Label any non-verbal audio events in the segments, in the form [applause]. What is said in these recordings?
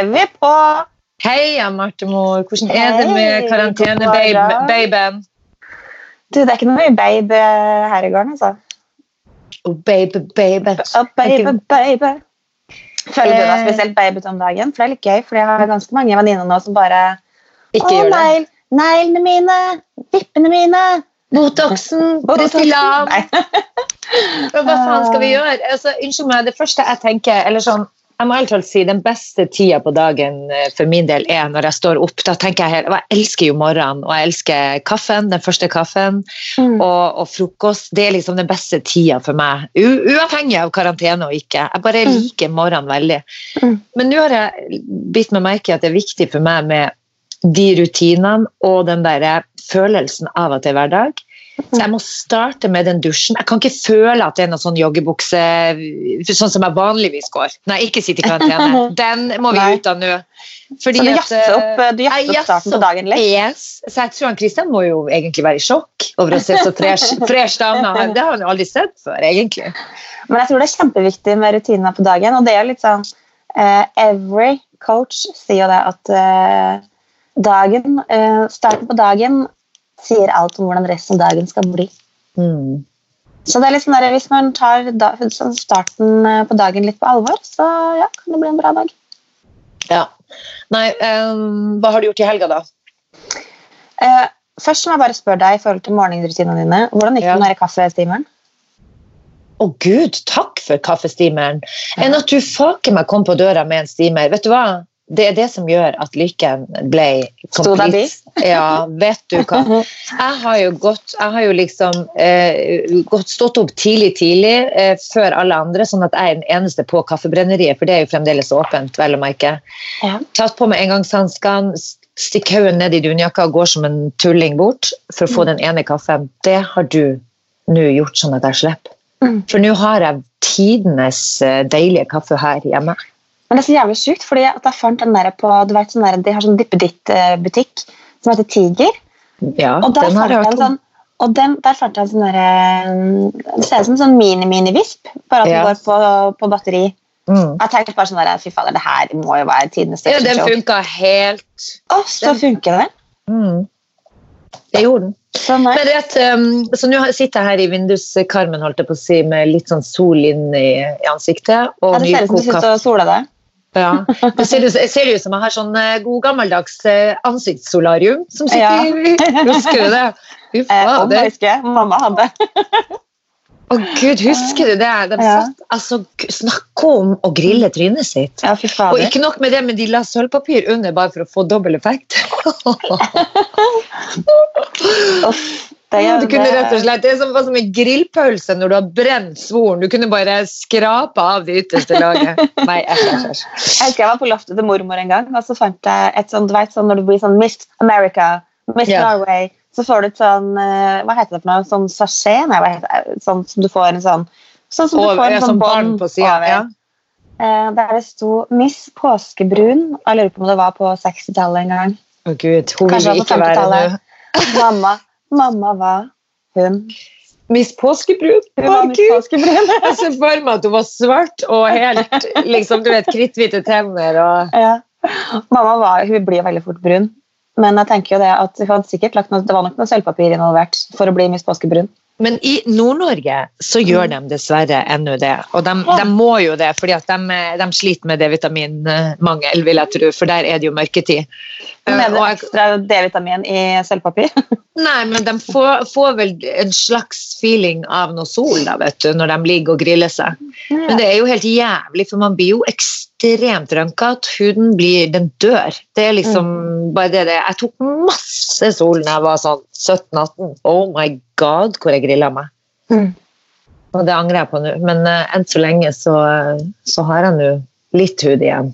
er vi på! Heia, Martemor. Hvordan er det med karantenebabyen? Du, det er ikke noe mye babe her i gården, altså. Oh, baby, baby. Oh, baby, baby. Føler du deg Eh. spesielt babyete om dagen? For det er litt gøy, for jeg har ganske mange venninner nå som bare Ikke Å, negl, neglene mine! Vippene mine! Botoxen, Botoxen! Hva faen skal vi gjøre? Altså, unnskyld meg, det første jeg tenker eller sånn, jeg må helt si Den beste tida på dagen eh, for min del er når jeg står opp. Da tenker Jeg helt, jeg elsker jo morgenen, og jeg elsker kaffen, den første kaffen Mm. og, og frokost. Det er liksom den beste tida for meg. U uavhengig av karantene og ikke. Jeg bare Mm. liker morgenen veldig. Mm. Men nå har jeg bitt meg merke i at det er viktig for meg med de rutinene og den der følelsen av at det er hverdag. Så jeg må starte med den dusjen. Jeg kan ikke føle at det er noen sånn joggebukse sånn som jeg vanligvis går. Nei, ikke sitte i karantene. [laughs] Den må vi ut av nå. Så du at, jazzer opp, eh, du jazzer jeg opp starten på dagen litt? Yes. Så jeg tror han Kristian må jo egentlig være i sjokk over å se så fresh, [laughs] fresh dame. Det har han jo aldri sett før, egentlig. Men jeg tror det er kjempeviktig med rutiner på dagen. Og det er jo litt sånn uh, Every coach sier jo det at uh, dagen, uh, starten på dagen sier alt om hvordan resten av dagen skal bli. Mm. Så det er litt sånn der, hvis man tar da, sånn starten eh, på dagen litt på alvor, så ja, kan det bli en bra dag. Ja. Nei, um, hva har du gjort i helga, da? Uh, først må jeg bare spørre deg i forhold til morgenrutinene dine. Hvordan gikk det Ja. med kaffestimeren? Å gud, takk for kaffestimeren. Enn at du faker meg kom på døra med en stimer. Vet du hva? Det er det som gjør at lykken ble Sto? [laughs] Ja, vet du hva. Jeg har jo gått, jeg har jo liksom eh, gått, stått opp tidlig, tidlig eh, før alle andre, sånn at jeg er den eneste på kaffebrenneriet, for det er jo fremdeles åpent, vel å merke. Ja. Tatt på meg engangshanskene, stikk hodet ned i dunjakka og går som en tulling bort for å få den ene kaffen. Det har du nå gjort sånn at jeg slipper. Mm. For nå har jeg tidenes eh, deilige kaffe her hjemme. Men det er så jævlig sjukt, fordi at jeg fant den der på du vet, sånn der, De har sånn dippeditt-butikk som heter Tiger. Ja, Og der den har jeg hørt om. sånn og den, der fant jeg en sånn derre Det ser ut som en sånn mini-mini-visp, bare at den Ja. går på, på batteri. Mm. Jeg tenkte bare sånn der, Fy fader, det her må jo være tidenes Ja, den show. funka helt Å, så funker det. mm. Det gjorde den. Sånn. Men at, um, så nå sitter jeg her i vinduskarmen holdt jeg på å si, med litt sånn sol inn i, i ansiktet. Og Ja, det ser ut som du sitter og soler deg. Ja. Det ser ut ser ut som jeg har sånn eh, god gammeldags eh, ansiktssolarium som sitter Ja. i Husker du det? Fy [laughs] Eh, fader. jeg husker. Mamma hadde. Å gud, husker du det? De Ja. satt, altså, Snakke om å grille trynet sitt. Ja, Og ikke nok med det, men de la sølvpapir under bare for å få dobbel effekt. [laughs] Det, du kunne rett og slett, Det som, var som en grillpølse når du har brent svoren. Du kunne bare skrape av det ytterste laget. [laughs] Nei, æsj, æsj. Jeg husker jeg var på loftet til mormor en gang, og så fant jeg et sånt, du vet, sånn når du blir sånn Miss America, Miss yeah. Norway, så får du et sånn eh, Hva heter det for noe? Sånn sasjé? Nei, hva heter det? Sånn som du får en sånn Sånn som du får en sånn som bånd på sida. Ja. Eh, der det sto Miss Påskebrun. Jeg lurer på om det var på 60-tallet en gang. Å gud, hun vil ikke være 50-tallet. [laughs] Mamma, mamma var hun. Miss Påskebrun. Hun var Miss. Påskebrun. [laughs] Jeg ser for meg at hun var svart og helt liksom, du vet, kritthvite tenner. Og... Ja. Mamma var, hun blir veldig fort brun. Men jeg tenker jo det at hun hadde sikkert lagt noe, det var nok noe sølvpapir involvert for å bli Miss Påskebrun. Men i Nord-Norge så gjør de dessverre ennå det. Og de, de må jo det, fordi at de, de sliter med D-vitaminmangel, vil jeg tro. For der er det jo mørketid. Men Eh, er det og jeg- ekstra D-vitamin i sølvpapir? [laughs] Nei, men de får, får vel en slags feeling av noe sol da, vet du, når de ligger og griller seg. Men det er jo helt jævlig, for man blir jo ekstremt rønka. at Huden blir, den dør. Det er liksom bare det det. Jeg tok masse sol da jeg var sånn 17-18. Oh my god, hvor jeg grilla meg. Mm. Og det angrer jeg på nå. Men uh, enn så lenge så, så har jeg nå litt hud igjen.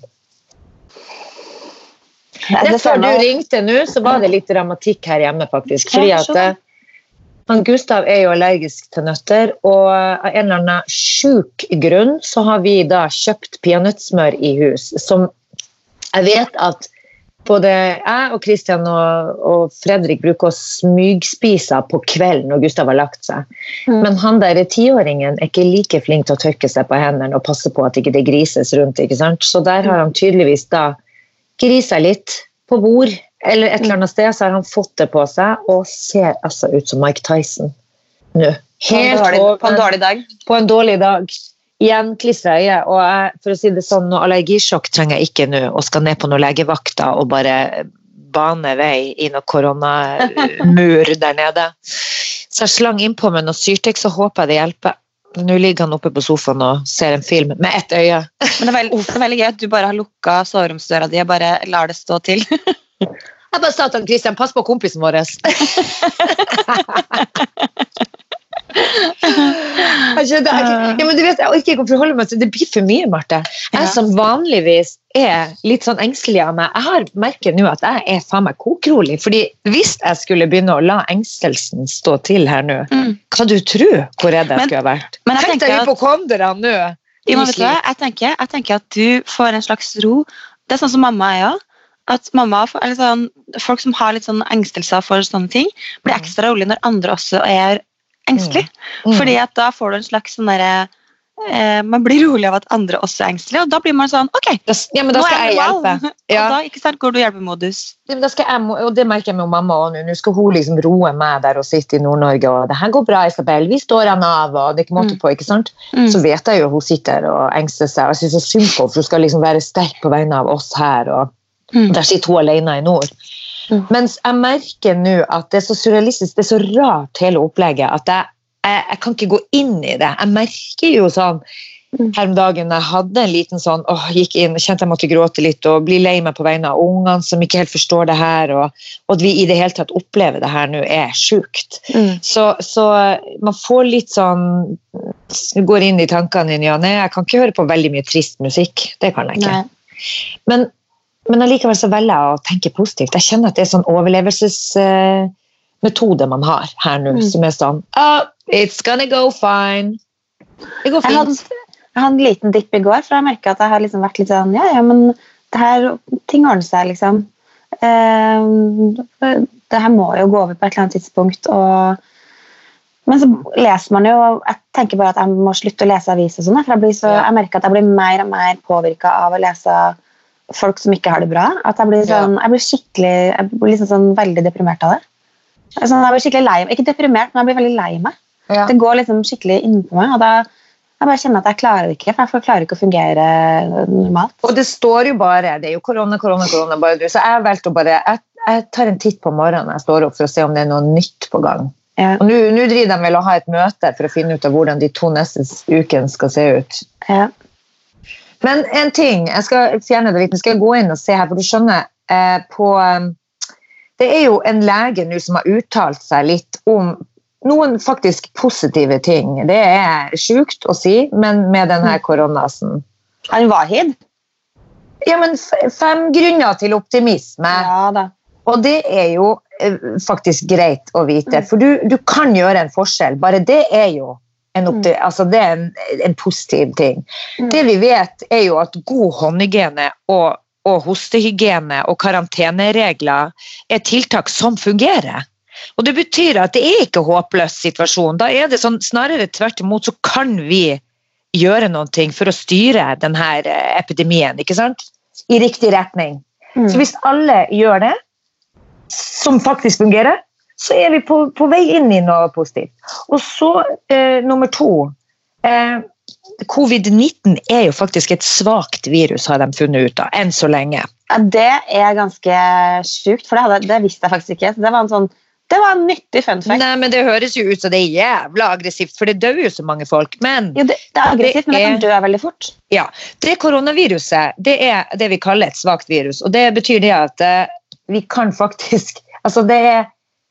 Rett før du ringte nå, så var det litt dramatikk her hjemme, faktisk. Fordi at eh, han Gustav er jo allergisk til nøtter, og av en eller annen sjuk grunn så har vi da kjøpt peanøttsmør i hus, som jeg vet at både jeg og Christian og, og Fredrik bruker å smygspise på kvelden når Gustav har lagt seg. Mm. Men han der tiåringen er ikke like flink til å tørke seg på hendene og passe på at ikke det grises rundt. ikke sant? Så der har han tydeligvis da grisa litt på bord eller et eller annet sted, så har han fått det på seg og ser altså ut som Mike Tyson nå. På en, Helt dårlig, på en dårlig dag. på en dårlig dag. Igjen klistra øye. Og jeg, for å si det sånn, noe allergisjokk trenger jeg ikke nå, og skal ned på noen legevakter og bare bane vei i noen koronamur der nede. Så jeg slang innpå med noe Syrtex og håper jeg det hjelper. Nå ligger han oppe på sofaen og ser en film med ett øye. Men det er, veldig, [laughs] det er veldig gøy at du bare har lukka soveromsdøra di og bare lar det stå til. [laughs] Jeg bare sa til Kristian, Christian, pass på kompisen vår. [laughs] Jeg ja, men du vet, jeg orker ikke å forholde meg til det. blir for mye, Marte. Jeg som vanligvis er litt sånn engstelig av meg, jeg har merker nå at jeg er faen meg kokrolig. fordi hvis jeg skulle begynne å la engstelsen stå til her nå, Mm. hva du tror hvor redd jeg Men- skulle ha vært? men jeg Tenk deg hypokonderne nå. Jeg jeg tenker at du får en slags ro. Det er sånn som mamma er òg. At mamma, eller sånn, folk som har litt sånn engstelser for sånne ting, blir Mm. ekstra rolig når andre også er engstelige. Mm. Fordi at da får du en slags sånn derre eh, Man blir rolig av at andre også er engstelige, og da blir man sånn OK, ja, nå er jeg hjelpe. [laughs] Ja. Og da ikke sant, går du hjelpemodus. Ja, men da skal jeg, og det merker jeg med mamma også nå. Nå skal hun liksom roe meg der og sitte i Nord-Norge. og det her går bra, Isabel. Vi står han av. og det er ikke måte Mm. på, ikke sant? Mm. Så vet jeg jo hun sitter og engster seg. og Jeg synes så synd på henne, for hun skal liksom være sterk på vegne av oss her. og Mm. Der sitter hun alene i nord. Mm. Mens jeg merker nå at det er så surrealistisk, det er så rart hele opplegget, at jeg, jeg, jeg kan ikke gå inn i det. Jeg merker jo sånn Mm. her om dagen jeg hadde en liten sånn åh, gikk inn, kjente jeg måtte gråte litt og bli lei meg på vegne av ungene som ikke helt forstår det her, og, og at vi i det hele tatt opplever det her nå, er sjukt. Mm. Så, så man får litt sånn går inn i tankene ja, nei, jeg kan ikke høre på veldig mye trist musikk. Det kan jeg ikke. Nei. Men, men allikevel så velger jeg å tenke positivt. Jeg kjenner at det er sånn overlevelsesmetode man har her nå, Mm. som er sånn oh, It's gonna go fine. Det går Jeg hadde, jeg hadde en liten dipp i går, for jeg merka at jeg har liksom vært litt sånn Ja, ja, men det her, ting ordner seg, liksom. Uh, det her må jo gå over på et eller annet tidspunkt. Og, men så leser man jo og Jeg tenker bare at jeg må slutte å lese aviser. og sånn, for Jeg, blir så, jeg merker at jeg blir mer og mer påvirka av å lese folk som ikke har det bra. At jeg blir, sånn, jeg blir skikkelig Jeg blir liksom sånn veldig deprimert av det. Sånn, jeg blir skikkelig lei meg. Ikke deprimert, men jeg blir veldig lei meg. Ja. Det går liksom skikkelig innpå meg, og da jeg bare kjenner at jeg klarer det ikke. For jeg klarer ikke å fungere normalt. Og det står jo bare Det er jo korona, korona, korona. bare du. Så jeg valgte å bare jeg, jeg tar en titt på morgenen jeg står opp for å se om det er noe nytt på gang. Ja, Og nå nå driver de vel og har et møte for å finne ut av hvordan de to neste ukene skal se ut. ja. Men en ting, jeg skal fjerne det litt, nå skal jeg gå inn og se her, for du skjønner eh, på eh, Det er jo en lege nå som har uttalt seg litt om noen faktisk positive ting. Det er sjukt å si, men med denne koronasen. Han Wahid? Ja, men fem grunner til optimisme. Ja da. Og det er jo eh, faktisk greit å vite, for du, du kan gjøre en forskjell. Bare det er jo en, opti altså det er en, en positiv ting. Mm. Det vi vet, er jo at god håndhygiene og, og hostehygiene og karanteneregler er tiltak som fungerer. Og Det betyr at det er ikke håpløs situasjon. Da er det sånn, Snarere tvert imot så kan vi gjøre noe for å styre denne epidemien ikke sant? i riktig retning. Mm. Så hvis alle gjør det, som faktisk fungerer, så er vi på, på vei inn i noe positivt. Og så eh, nummer to eh, Covid-19 er jo faktisk et svakt virus, har de funnet ut av, enn så lenge. Ja, det er ganske sjukt, for det, hadde, det visste jeg faktisk ikke. Det var en sånn det var en nyttig fun fact. Nei, men Det høres jo ut som det er jævla aggressivt, for det dør jo så mange folk. Men Jo, det, det er aggressivt, men det Det kan dø veldig fort. ja, det koronaviruset det er det vi kaller et svakt virus. Og det betyr det at eh, vi kan faktisk Altså det er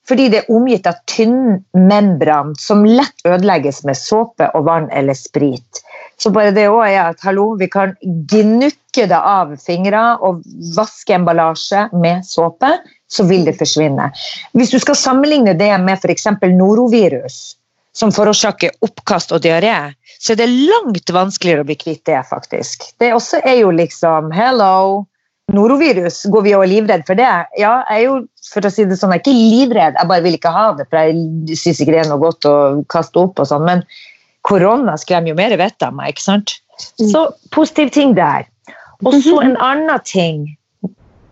fordi det er omgitt av tynn membran som lett ødelegges med såpe og vann eller sprit. Så bare det også er at hallo, vi kan gnukke det av fingre og vaske emballasje med såpe, så vil det forsvinne. Hvis du skal sammenligne det med f.eks. norovirus, som forårsaker oppkast og diaré, så er det langt vanskeligere å bli kvitt det, faktisk. Det også er jo liksom Hello! Norovirus, går vi og er livredd for det? Ja, jeg er jo for å si det sånn, jeg er ikke livredd, jeg bare vil ikke ha det, for jeg syns ikke det er noe godt å kaste opp og sånn. Men korona skremmer jo mer vettet av meg, ikke sant? Mm. Så positiv ting der. Og så [laughs] en annen ting.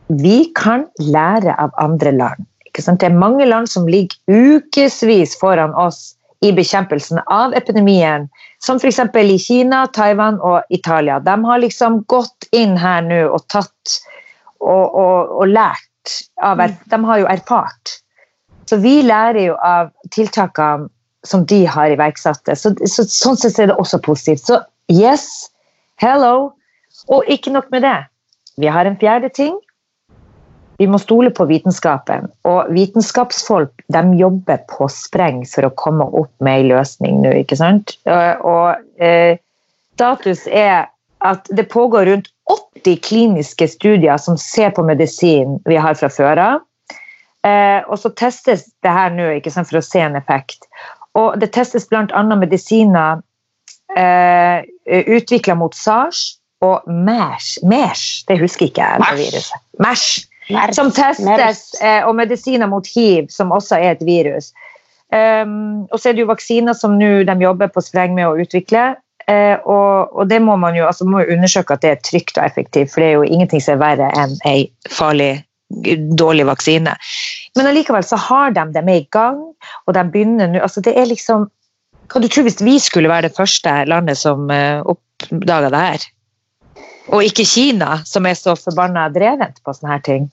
vi kan lære av andre land. Det er mange land som ligger ukevis foran oss i bekjempelsen av epidemien, som f.eks. i Kina, Taiwan og Italia. De har liksom gått inn her nå og tatt og, og, og lært av De har jo erfart. Så vi lærer jo av tiltakene som de har iverksatt. Så, så, sånn sett er det også positivt. Så yes, hello. Og ikke nok med det. Vi har en fjerde ting. Vi må stole på vitenskapen. Og vitenskapsfolk de jobber på spreng for å komme opp med en løsning nå, ikke sant? Og eh, status er at det pågår rundt 80 kliniske studier som ser på medisin vi har fra før av. Eh, og så testes det her nå ikke sant, for å se en effekt. Og det testes bl.a. medisiner eh, utvikla mot SARS og MERS. MERS, det husker ikke jeg. MERS. Som testes, eh, og medisiner mot hiv, som også er et virus. Um, og så er det jo vaksiner som nå de jobber på spreng med å utvikle. Uh, og, og, det må man jo, altså må jo undersøke at det er trygt og effektivt, for det er jo ingenting som er verre enn ei farlig, dårlig vaksine. Men allikevel så har de dem i gang, og de begynner nå altså det er liksom, Hva du tror hvis vi skulle være det første landet som uh, oppdaga det her? Og ikke Kina, som er så forbanna drevent på sånne her ting.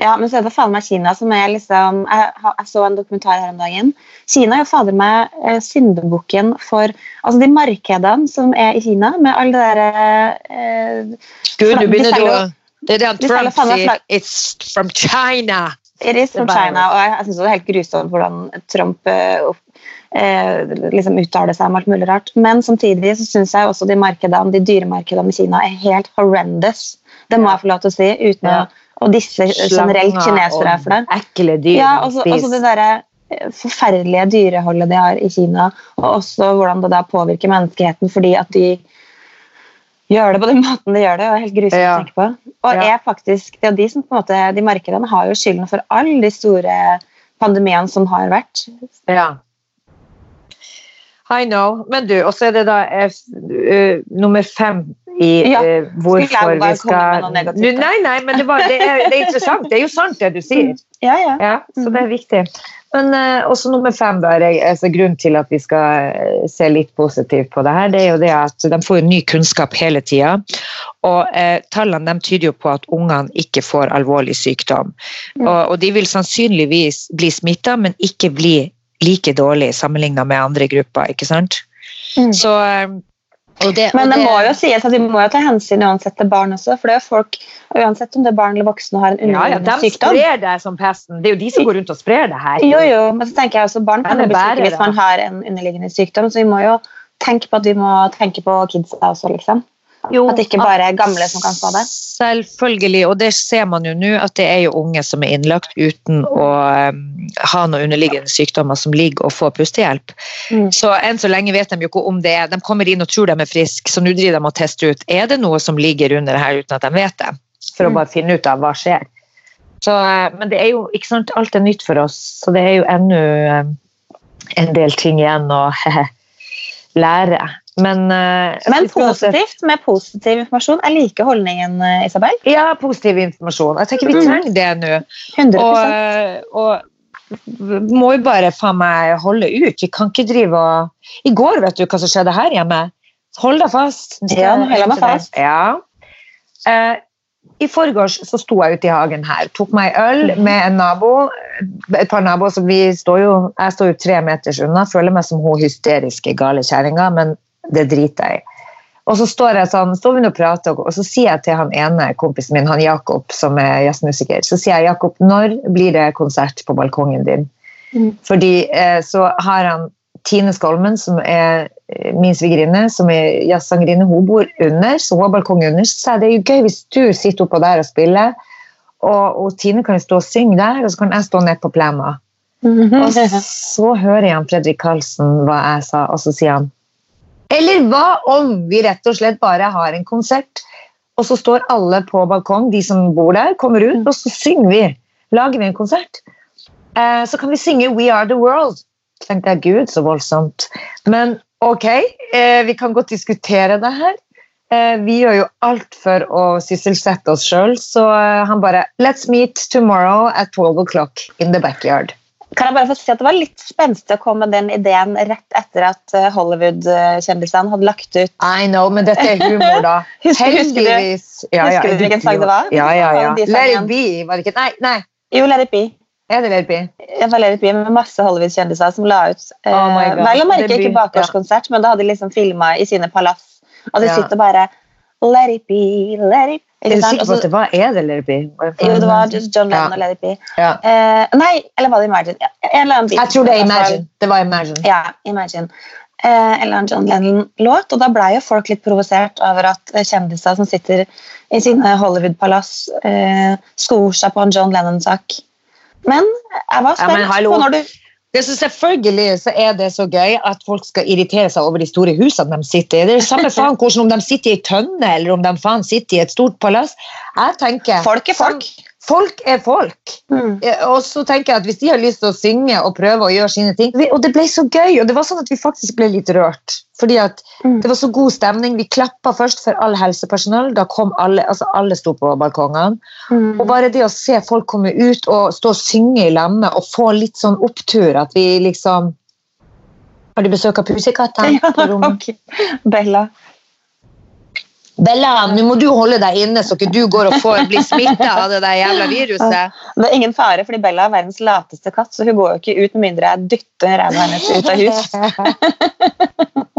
Ja, men så er det fader meg Kina som er liksom jeg, jeg, så en dokumentar her om dagen. Kina er jo fader meg eh, syndebukken for altså de markedene som er i Kina, med alle det derre eh, Gud, nå begynner du å Det er det Trump sier. It's from China. It is from China. Og jeg, jeg syns det er helt grusomt hvordan Trump eh, eh, liksom uttale seg om alt mulig rart. Men samtidig så syns jeg også de markedene, de dyremarkedene i Kina er helt horrendous. Det må jeg få lov til å si. uten ja. å, Og disse generelt kinesere for det. Ekle dyr. Ja, også, også det der eh, forferdelige dyreholdet de har i Kina, og også hvordan det da påvirker menneskeheten fordi at de gjør det på den [laughs] måten de gjør det. og er helt grusomt ja. å tenke på. Og ja. er faktisk, det er de som på en måte, de markedene har jo skylden for alle de store pandemiene som har vært. Ja. I know. Men du, og så er det da uh, nummer fem i ja. uh, hvorfor vi skal Nei, nei, men det, var, det, er, det, er, interessant. Det er jo sant, det du sier. Mm. Ja, ja. ja så det er mm. viktig. Men uh, også nummer fem, da, altså, grunnen til at vi skal se litt positivt på det her, det er jo det at de får ny kunnskap hele tida. Og eh, tallene de tyder jo på at ungene ikke får alvorlig sykdom. Mm. Og, og de vil sannsynligvis bli smitta, men ikke bli like dårlig sammenligna med andre grupper. ikke sant? Mm. Så, og det, Men det, det, må jo sies at vi må jo ta hensyn uansett til barn også. For det er folk, uansett om det er barn eller voksne og har en underliggende ja, ja, de sykdom. Sprer det som pesten. Det er jo de som går rundt og sprer det her. Jo, jo, men så tenker jeg også barn kan bli syke hvis man har en underliggende sykdom. Så vi må jo tenke på at vi må tenke på kidsa også, liksom. Jo, at det ikke bare er gamle som kan få det? Selvfølgelig, og det ser man jo nå, at det er jo unge som er innlagt uten å um, ha noen underliggende sykdommer som ligger og får pustehjelp. Mm. Så enn så lenge vet de jo ikke om det er De kommer inn og tror de er friske, så nå driver de og tester ut er det noe som ligger under her uten at de vet det. For mm. å bare finne ut av hva skjer. Så, uh, men det er jo ikke sant, alt er nytt for oss, så det er jo ennå um, en del ting igjen å lære. Men, uh, Men positivt med positiv informasjon. Jeg liker holdningen, eh, Isabel. Ja, positiv informasjon. Jeg tenker Vi mm. trenger det nå. 100%. Og, og må jo bare faen meg holde ut. Vi kan ikke drive og I går, vet du hva som skjedde her hjemme? Hold deg fast. Ja, hold meg fast. Ja. Uh, i forgårs så sto jeg ute i hagen her, tok meg øl mhm. med en nabo. Et par naboer som vi står jo, Jeg står jo tre meters unna, føler meg som hun hysteriske gale kjerringa, men det driter jeg i. Og så står, jeg sånn, står vi og prater, og så sier jeg til han ene kompisen min, han Jakob, som er jazzmusiker, så sier jeg Jakob, når blir det konsert på balkongen din? Mm. Fordi eh, så har han Tine Skolmen, som er eh, min svigerinne, som er jazzsangerinne, hun bor under, så hun har balkong under. Så sa jeg det er jo gøy hvis du sitter oppå der og spiller, og, og Tine kan jo stå og synge der, og så kan jeg stå nede på plena. Mm -hmm. Og så hører jeg han Fredrik Karlsen hva jeg sa, og så sier han eller hva om vi rett og slett bare har en konsert, og så står alle på balkong, de som bor der, kommer ut, og så synger vi. Lager vi en konsert. Eh, så kan vi synge We Are The World. tenkte jeg, gud, så voldsomt. Men ok, eh, vi kan godt diskutere det her. eh, vi gjør jo alt for å sysselsette oss sjøl, så eh, han bare Let's meet tomorrow at 12 o'clock in the backyard. Kan jeg bare få si at Det var litt spenstig å komme med den ideen rett etter at eh, Hollywood-kjendisene hadde lagt ut I know, men dette er humor, da. [laughs] Husker- husker du- husker du hvilken sang det var? Ja, ja, ja. Let it be, var det ikke? Nei, nei. Jo, Let it be. Er det Let it be? Jeg var Let it be med masse Hollywood-kjendiser som la ut eh, Oh God. Vel å merke ikke bakgårdskonsert, men da hadde de liksom filma i sine palass. Og de Ja. sitter bare Let it be, let it Er du sikker på at det var Er det Let it be? Jo, det var John Lennon Ja. og Let it be. Ja. Eh, nei, eller var det Imagine? En eller annen bit. Jeg tror det er. Imagine. Det var Imagine. Ja, Imagine. Eh, eller en John Lennon-låt. Og da ble jo folk litt provosert over at kjendiser som sitter i sine Hollywood-palass, eh, skor seg på en John Lennon-sak. Men jeg var spent ja, på når du Det som selvfølgelig så er det så gøy at folk skal irritere seg over de store husene de sitter i. Det er det samme [laughs] faen hvordan om de sitter i ei tønne eller om de faen sitter i et stort palass. Jeg tenker Folk er folk. Folk er folk. Mm. Og så tenker jeg at Hvis de har lyst til å synge og prøve å gjøre sine ting Og det ble så gøy, og det var sånn at vi faktisk ble litt rørt. Fordi at Mm. det var så god stemning. Vi klappa først for all helsepersonell. Da kom alle altså alle sto på balkongene. Mm. Og bare det å se folk komme ut og stå og synge i lammet og få litt sånn opptur at vi liksom Har du besøk av pusekatter [laughs] Ja, på rommet? ok. Bella. Bella, nå må du holde deg inne så ikke du går og får, blir smitta av det der jævla viruset. Det er ingen fare, fordi Bella er verdens lateste katt, så hun går jo ikke ut med mindre jeg dytter ræva hennes ut av hus.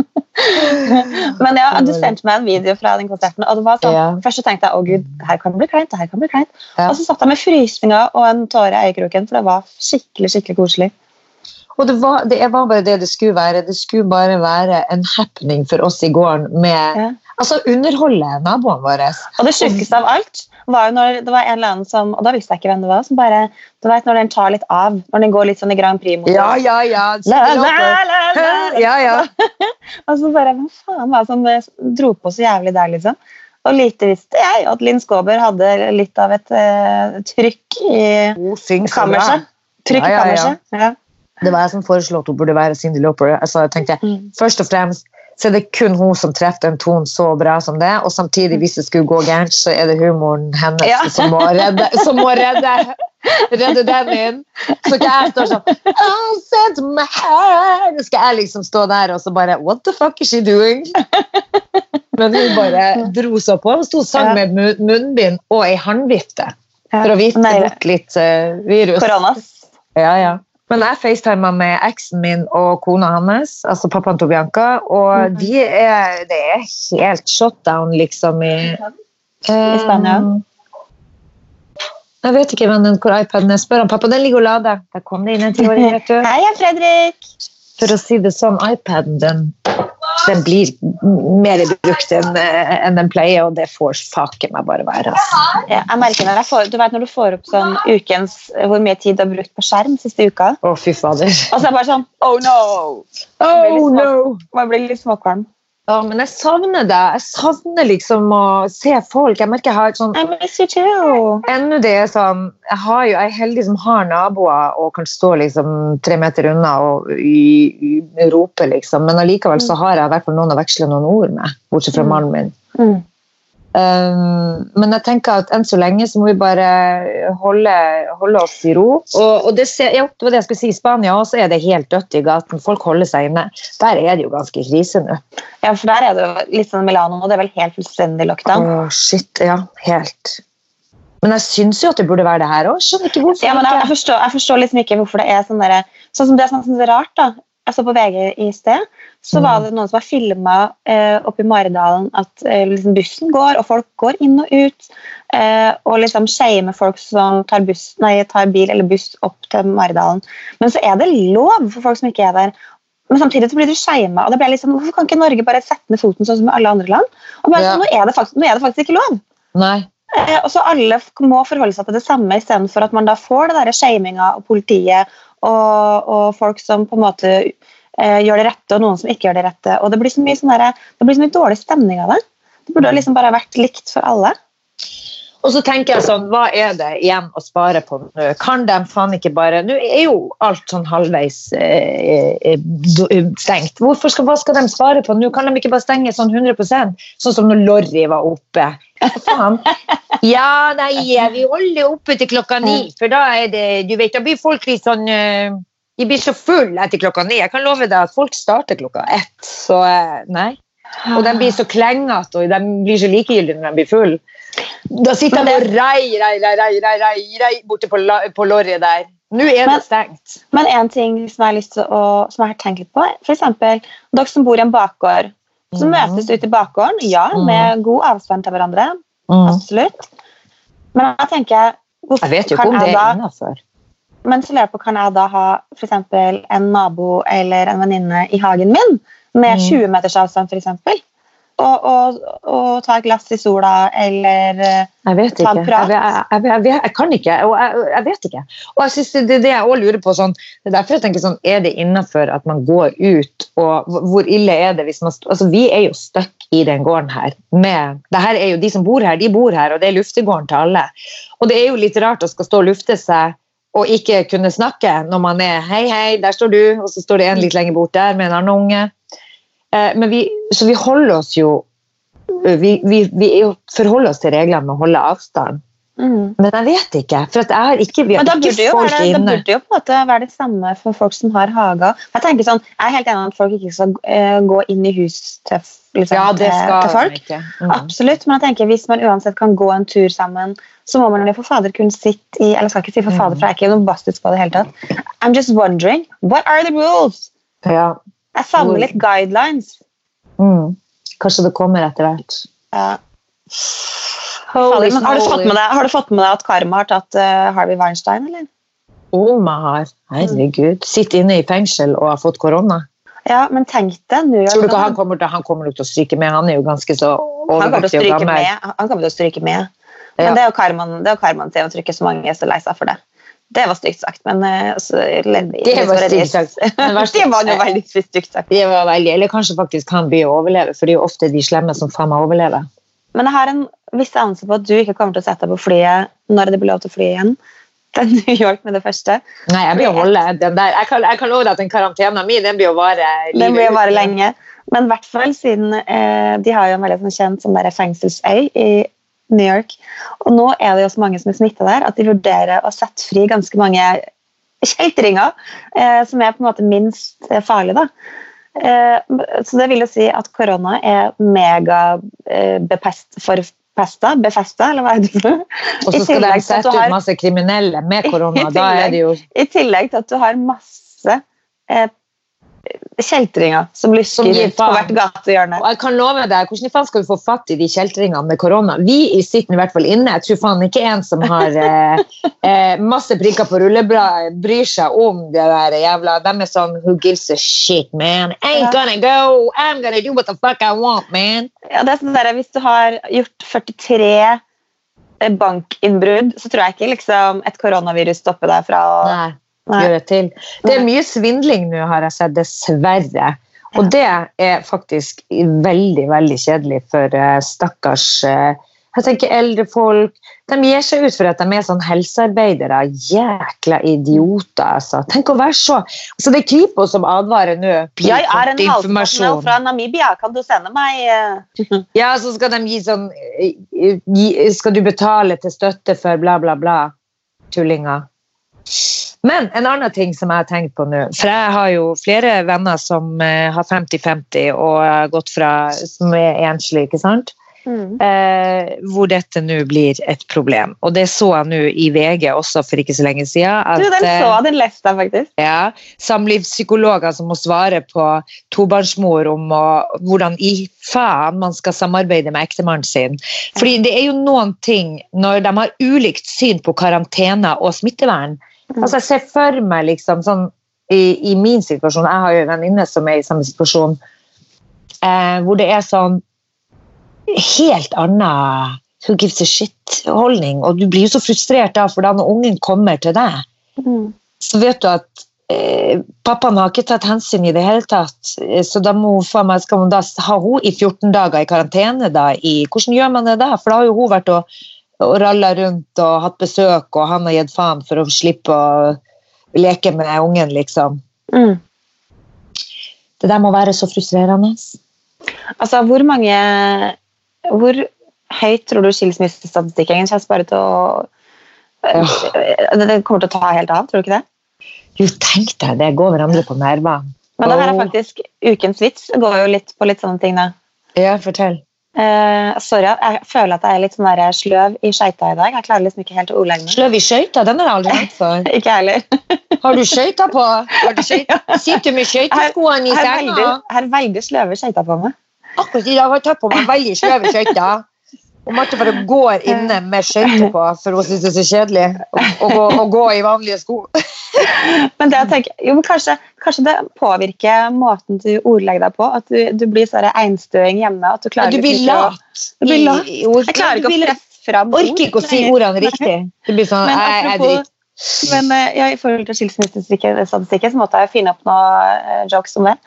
[laughs] Men ja, du sendte meg en video fra den konserten, og det var sånn, Ja. først så tenkte jeg å gud, her kan det bli kleint, her kan det bli kleint. Ja. Og så satt jeg med frysninger og en tåre i øyekroken, for det var skikkelig, skikkelig koselig. Og det var, det var bare det det skulle være. Det skulle bare være en happening for oss i gården med Ja. Altså underholde naboene våre. Og det sjukeste av alt var jo når det var en eller annen som, og da visste jeg ikke hvem det var, som bare, du vet når den tar litt av, når den går litt sånn i Grand Prix-modus. Ja, ja, ja. La, la, la, la. Ja, ja. [laughs] Og så bare, hva faen var det som eh, dro på så jævlig der, liksom? Og lite visste jeg at Linn Skåber hadde litt av et uh, trykk i bra. kammerset. Trykk i Ja, ja, ja. kammerset. Ja. Det var jeg som foreslo at hun burde være Cindy Lauper. Altså, jeg tenkte, Mm. Først og fremst så er det kun hun som treffer den tonen så bra som det, og samtidig, hvis det skulle gå gærent, så er det humoren hennes Ja. som må redde, som må redde, redde den inn. Så ikke jeg står sånn oh, send my hair. Så skal jeg liksom stå der og så bare What the fuck is she doing? Men hun bare dro så på. Hun sto og sang med mu- munnbind og ei håndvifte for å vifte bort litt eh, virus. Koronas. Ja, ja. Men jeg facetima med eksen min og kona hans, altså pappaen til Bianca, og Mhm. de er, det er helt shutdown, liksom, i I Spania? Um, Jeg vet ikke vennen, hvor iPaden er. Spør han pappa, den ligger og lader. Der kom det inn en tiåring, vet du. [laughs] Hei, jeg er Fredrik! For å si det sånn, iPaden den, den blir mer brukt enn en den pleier, og det får faken meg bare være. Altså. Ja, jeg merker når, jeg får, du vet, når du får opp sånn ukens hvor mye tid du har brukt på skjerm siste uka, Å, fy fader. og så er det bare sånn Oh no! Oh, no! Man blir litt småkvalm. Ja, men jeg savner det. Jeg savner liksom å se folk. Jeg merker jeg har et sånn I miss you too. Ennå det er sånn Jeg, har jo, jeg er heldig som har naboer og kan stå liksom tre meter unna og y, y, rope, liksom. Men allikevel så har jeg i hvert fall noen å veksle noen ord med, bortsett fra Mm. mannen min. Mm. Um, men jeg tenker at enn så lenge så må vi bare holde, holde oss i ro. Og, og det, ser, ja, det var det jeg skulle si. I Spania også er det helt dødt i gaten. Folk holder seg inne. Der er det jo ganske krise nå. Ja, for der er det jo litt sånn Milano, nå. det er vel helt fullstendig lockdown. Oh, shit. Ja, helt. Men jeg syns jo at det burde være det her òg. Skjønner ikke hvorfor. Ja, men jeg, jeg, forstår, jeg forstår liksom ikke hvorfor det er sånn derre Sånn som det er synes er rart, da. Jeg så på VG i sted, så var det noen som har filma eh, oppe i Maridalen at eh, liksom bussen går, og folk går inn og ut. Eh, og liksom shamer folk som tar, buss, nei, tar bil eller buss opp til Maridalen. Men så er det lov for folk som ikke er der. Men samtidig så blir du shama. Og det ble liksom, hvorfor kan ikke Norge bare sette ned foten sånn som i alle andre land? Og bare, Ja. sånn, nå, er det faktisk, nå er det faktisk ikke lov. Nei. Eh, og så alle må forholde seg til det samme, istedenfor at man da får det der shaminga og politiet og, og folk som på en måte gjør det rette, og noen som ikke gjør det rette. Og det blir så mye, sånn derre- det blir så mye dårlig stemning av det. Det burde liksom bare vært likt for alle. Og så tenker jeg sånn, hva er det igjen å spare på nå? Kan de faen ikke bare Nå er jo alt sånn halvveis eh, eh, stengt. Hvorfor skal, hva skal de spare på nå? Kan de ikke bare stenge sånn 100% Sånn som når Lorry var oppe. Faen? [laughs] Ja, nei, vi holder oppe til klokka ni, for da er det Du vet, da blir folk litt sånn eh, De blir så fulle etter klokka ni. Jeg kan love deg at folk starter klokka ett, så eh, nei. Og de blir så klengete, og de blir så likegyldige når de blir fulle. Da sitter de og rei, rei, rei, rei, rei, rei, borte på, på lorryet der. Nå er det stengt. Men en ting som jeg har lyst til å, som jeg har tenkt litt på, f.eks. dere som bor i en bakgård. som mm. møtes ute i bakgården, ja, med mm. god avstand til hverandre. Mm. Absolutt. Men jeg tenker Jeg vet jo ikke om det er innafor. Men så lurer jeg på, kan jeg da ha f.eks. en nabo eller en venninne i hagen min med 20 mm. meters avstand, f.eks.? og, og, og, ta et glass i sola eller eh, jeg vet ta en prat? Jeg, jeg, jeg, jeg, kan ikke, og jeg, vet ikke. Og jeg synes Det det jeg også lurer på. Sånn, det er derfor jeg tenker sånn, Er det innafor at man går ut, og hvor ille er det hvis man altså Vi er jo stuck i den gården her. Med, det her er jo De som bor her, de bor her, og det er luftegården til alle. Og det er jo litt rart å skal stå og lufte seg og ikke kunne snakke når man er Hei, hei, der står du, og så står det en litt lenger bort der med en annen unge. Eh, vi, så vi holder oss jo Vi, vi, vi forholder oss til reglene med å holde avstand. Mm. Men jeg vet ikke. For jeg har ikke, vi har ikke folk være, inne. Det burde jo på en måte være det samme for folk som har hager. Jeg tenker sånn, jeg er helt enig at folk ikke skal uh, gå inn i hus til, liksom, ja, til, til folk. Mm. Absolutt, men jeg tenker hvis man uansett kan gå en tur sammen, så må man jo for fader kunne sitte i Eller skal ikke si for fader, for jeg er ikke noe bastisk på det hele tatt. I'm just wondering, what are the rules? Ja. Jeg savner litt guidelines. Mm. Kanskje det kommer etter hvert. Ja. Holy, har, du fått med deg, har du fått med deg at Karma har tatt uh, Harvey Weinstein, eller? Oma har. Herregud. Sitter inne i fengsel og har fått korona. Ja, men tenk det. Tror du ikke han kommer, til, han kommer til å stryke med? Han er jo ganske så overvektig og gammel. Han kommer til å stryke med. Men ja. det er jo Karman, til å trykke så mange er så lei seg for det. Det var stygt sagt, men uh, altså, Det var stygt sagt. [laughs] det var noe veldig stygt sagt. Det var veldig, eller kanskje faktisk han begynner å overleve, for det er jo ofte de slemme som faen meg overlever. Men jeg har en viss anelse på at du ikke kommer til å sette deg på flyet når det blir lov til å fly igjen [laughs] til New York med det første. Nei, jeg blir å holde den der. Jeg kan, jeg kan love deg at den karantenen min den blir å vare Den blir å vare lenge. Men i hvert fall siden eh, de har jo en veldig sånn kjent sånn fengselsøy i New York. Og nå er det jo så mange som er smitta der, at de vurderer å sette fri ganske mange kjeltringer, eh, som er på en måte minst farlige. da. Eh, så det vil jo si at korona er megabepest eh, for pesta, befesta, eller hva er det for? Og så skal de sette ut masse kriminelle med [laughs] korona. da er det jo... I tillegg til at du har masse eh, kjeltringer som lysker rundt på hvert gatehjørne. Og jeg kan love deg, Hvordan faen skal vi få fatt i de kjeltringene med korona? Vi sitter i hvert fall inne. Jeg tror faen ikke en som har eh, eh, masse prikker på rullebladet, bryr seg om det der jævla De er sånn Who gives a shit, man? Ain't gonna go! I'm gonna do what the fuck I want, man! Ja, det er sånn der, Hvis du har gjort 43 eh, bankinnbrudd, så tror jeg ikke liksom, et koronavirus stopper deg fra å Nei gjøre til. Det er mye svindling nå, har jeg sett, dessverre. Og det er faktisk veldig, veldig kjedelig for uh, stakkars uh, jeg tenker eldre folk. De gir seg ut for at de er sånn helsearbeidere. Jækla idioter, altså. Tenk å være så altså Det er Kripos som advarer nå. Jeg er en halvpartner fra Namibia, kan du sende meg uh... [laughs] Ja, så skal de gi sånn Skal du betale til støtte for bla, bla, bla? Tullinger. Men en annen ting som jeg har tenkt på nå For jeg har jo flere venner som eh, har 50-50 og har gått fra som er enslige, ikke sant? Mm. Eh, hvor dette nå blir et problem. Og det så jeg nå i VG også for ikke så lenge siden. At, du, den så den leste faktisk. Ja, Samlivspsykologer som må svare på tobarnsmor om å, hvordan i faen man skal samarbeide med ektemannen sin. Fordi det er jo noen ting når de har ulikt syn på karantene og smittevern. Altså, jeg ser for meg liksom sånn i, i min situasjon Jeg har jo en venninne som er i samme situasjon, eh, hvor det er sånn helt annen who gives a shit-holdning. Og du blir jo så frustrert da, for da når ungen kommer til deg, mm. så vet du at eh, pappaen har ikke tatt hensyn i det hele tatt. Eh, så da må meg, skal man da ha hun i 14 dager i karantene. da, i, Hvordan gjør man det da? For da har jo hun vært og og ralla rundt og hatt besøk, og han har gitt faen for å slippe å leke med ungen, liksom. Mm. Det der må være så frustrerende. Altså, hvor mange Hvor høyt tror du skilsmissestatistikken kommer bare til å Det det kommer til å ta helt av, tror du ikke det? Jo, tenk deg det. Går hverandre på nervene. Men det her er faktisk ukens vits. Det går jo litt på litt sånne ting, da. Ja, fortell. Eh, sorry, jeg føler at jeg er litt sånn der sløv i skøyta i dag. Jeg klarer liksom ikke helt å ordlegge meg. Sløv i skøyta? den har jeg aldri hørt før. [laughs] Ikke heller. [laughs] Har du skøyta på? Har du? [laughs] Sitter du med skøyteskoene i senga? jeg har veldig sløve skøyter på meg. Akkurat i dag har jeg tatt på meg veldig sløve skøyter. Og Marte bare går inne med skøyter på, for hun syns det er så kjedelig å, gå, gå i vanlige sko. [laughs] Men det jeg tenker, jo, men kanskje, kanskje det påvirker måten du ordlegger deg på. At du, du blir sånn einstøing hjemme. At du Ja, klarer du blir lat. Du blir lat. i ord. Jeg klarer Du ikke blir å presse fram Orker ikke å si ordene riktig. Det blir sånn Men jeg, jeg dritt. Men eh, ja, i forhold til skilsmissestatistikken så måtte jeg finne opp noen eh, jokes om det.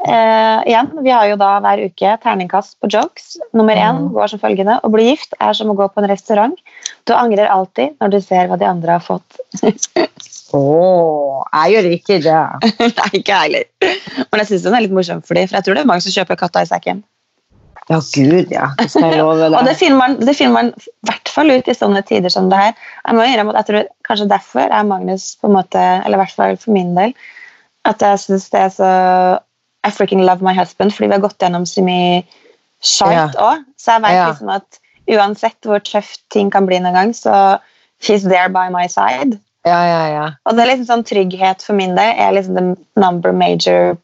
Eh, igjen, vi har jo da hver uke terningkast på jokes. Nummer én Mm. går som følgende. Å bli gift er som å gå på en restaurant. Du angrer alltid når du ser hva de andre har fått. [laughs] Å, jeg gjør ikke det. [laughs] Nei, ikke jeg heller. Men jeg syns den er litt morsom, fordi, for jeg tror det er mange som kjøper katta i sekken. Ja, gud, ja. Det skal jeg love [laughs] Og det deg. man det finner man i hvert fall ut i sånne tider som det her. Jeg må innrømme at jeg tror kanskje derfor er Magnus på en måte, eller i hvert fall for min del, at jeg syns det er så I freaking love my husband, fordi vi har gått gjennom så mye shite òg. Så jeg vet Ja. liksom at uansett hvor tøft ting kan bli noen gang, så he's there by my side. Ja, ja, ja. Og det er liksom sånn trygghet for min del er liksom the number major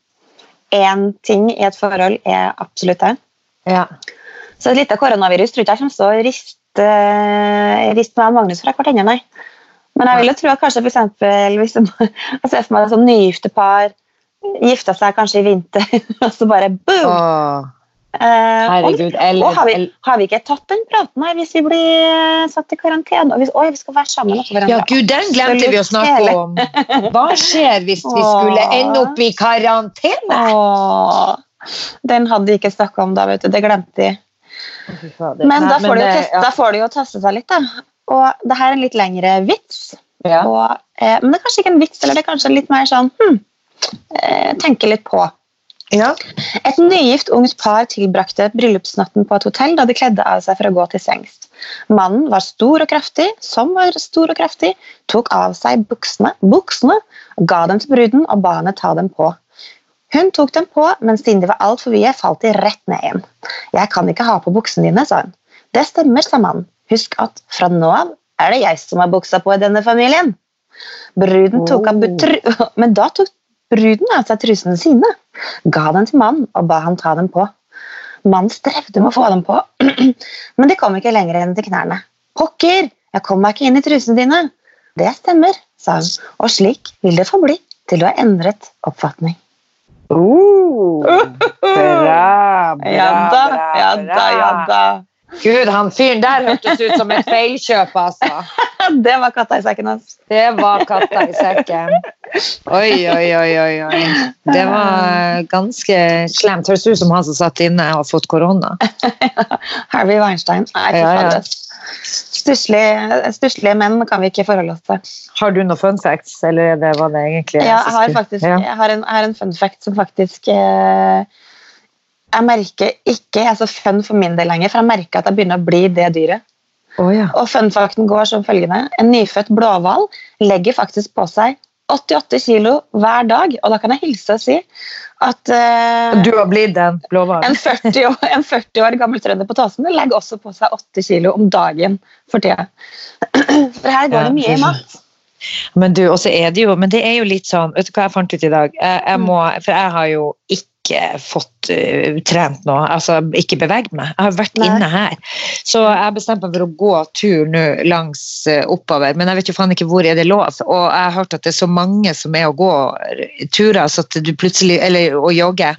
Én ting i et forhold er absolutt det. ja. Så et lite koronavirus tror ikke jeg kommer til å riste, riste meg og Magnus fra hverandre, nei. Men jeg vil jo tro at kanskje for eksempel, hvis jeg [laughs] ser for meg et sånn nygifte par gifta seg kanskje i vinter, [laughs] og så bare boom! Åh, Eh, herregud. Eller, og har, vi, har vi ikke tatt den praten her hvis vi blir eh, satt i karantene? Og hvis, oi, vi skal være sammen med hverandre. Ja, gud, den glemte vi å snakke om. Hva skjer hvis vi [laughs] skulle ende opp i karantene? Åh, den hadde de ikke snakka om da, vet du. Det glemte de. Men da får, de jo teste, da får de jo teste seg litt, da. Og det her er en litt lengre vits. ja. Og, eh, men det er kanskje ikke en vits, eller det er kanskje litt mer sånn hm, Tenke litt på. Ja. Et nygift ungt par tilbrakte bryllupsnatten på et hotell da de kledde av seg for å gå til sengs. Mannen var stor og kraftig, som var stor og kraftig, tok av seg buksene, buksene ga dem til bruden og ba henne ta dem på. Hun tok dem på, men siden de var altfor vide, falt de rett ned igjen. Jeg kan ikke ha på buksene dine, sa hun. Det stemmer, sa mannen. Husk at fra nå av er det jeg som har buksa på i denne familien. Bruden tok av Oh. [laughs] Men da tok bruden av seg trusene sine, ga dem til mannen og ba han ta dem på. Mannen strevde med å få dem på, [clears throat] men de kom ikke lenger enn til knærne. Pokker, jeg kom meg ikke inn i trusene dine. Det stemmer, sa hun, og slik vil det forbli til du har endret oppfatning. Uh, bra, bra, Ja da, ja da, ja da. Gud, han fyren der hørtes ut som et feilkjøp, altså. [laughs] Det var katta i sekken hans. Det var katta i sekken. Oi, oi, oi, oi. oi. Det var ganske slemt. Høres ut som han som satt inne og har fått korona. [laughs] Harvey Weinstein. Nei, fy Ja, ja. fader. Stusslige menn kan vi ikke forholde oss til. Har du noen fun facts, eller er det, var det egentlig Ja, jeg har faktisk jeg har en, jeg har en fun fact som faktisk eh, Jeg merker ikke jeg er så fun for min del lenger, for jeg merker at jeg begynner å bli det dyret. Oh, ja. Og funfacten går som følgende. En nyfødt blåhval legger faktisk på seg 88 kilo hver dag, og da kan jeg hilse og si at uh, Du har blitt en blåhvalen? en, 40 år, en 40 år gammel trønder på Tåsen legger også på seg 8 kilo om dagen for tida. [clears throat] For her går det mye i mat. Men du, også er det jo, men det er jo litt sånn Vet du hva jeg fant ut i dag? Jeg, jeg må, for jeg har jo ikke fått uh, trent noe, altså ikke beveget meg. Jeg har vært Nei. inne her. Så jeg bestemte meg for å gå tur nå langs uh, oppover, men jeg vet jo faen ikke hvor er det lov. Og jeg har hørt at det er så mange som er å gå turer, så at du plutselig, eller å jogge.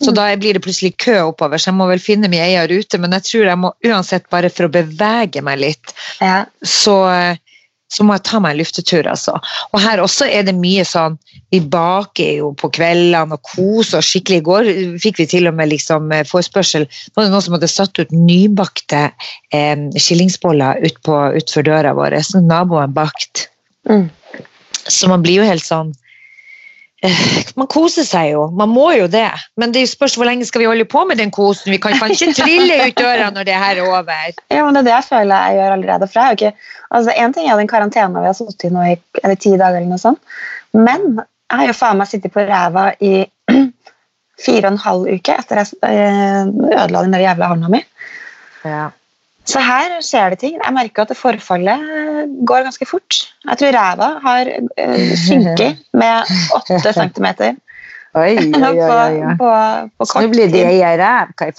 Så Mm. da blir det plutselig kø oppover, så jeg må vel finne min egen rute, men jeg tror jeg må uansett bare for å bevege meg litt, Ja. så, så må jeg ta meg en luftetur, altså. Og her også er det mye sånn Vi baker jo på kveldene og koser oss skikkelig. I går fikk vi til og med liksom eh, forespørsel. Nå var det noen som hadde satt ut nybakte eh, skillingsboller utfor ut døra vår, som naboen bakt. Mm. Så man blir jo helt sånn man koser seg jo, man må jo det. Men det spørs hvor lenge skal vi holde på med den kosen. Vi kan, kan ikke trille ut døra når det her er over. [laughs] Ja, men Det er det jeg føler jeg gjør allerede. For jeg er jo ikke, altså En ting er den karantena vi har sittet i nå i er det ti dager, eller noe sånt. men jeg har jo faen meg sittet på ræva i [clears throat] fire og en halv uke etter jeg eh, ødela den der jævla hånda mi. Ja. Så her skjer det ting. Jeg merker at det forfallet går ganske fort. Jeg tror ræva har uh, synket [laughs] med åtte centimeter Oi, [laughs] oi, oi, på, på kort nå blir det tid. ei ræv. Hva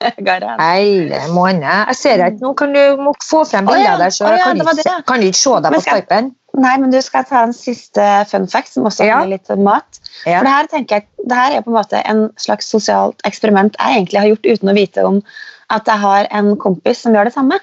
Eh, farsken? Hele måned. Jeg ser ikke, nå kan du må få frem bilder der, så jeg kan ikke, kan ikke se deg på Skypen. Nei, men du skal ta en siste fun fact, som også handler litt om mat. For det her, tenker jeg, det her er på en måte en slags sosialt eksperiment jeg egentlig har gjort uten å vite om at jeg har en kompis som gjør det samme.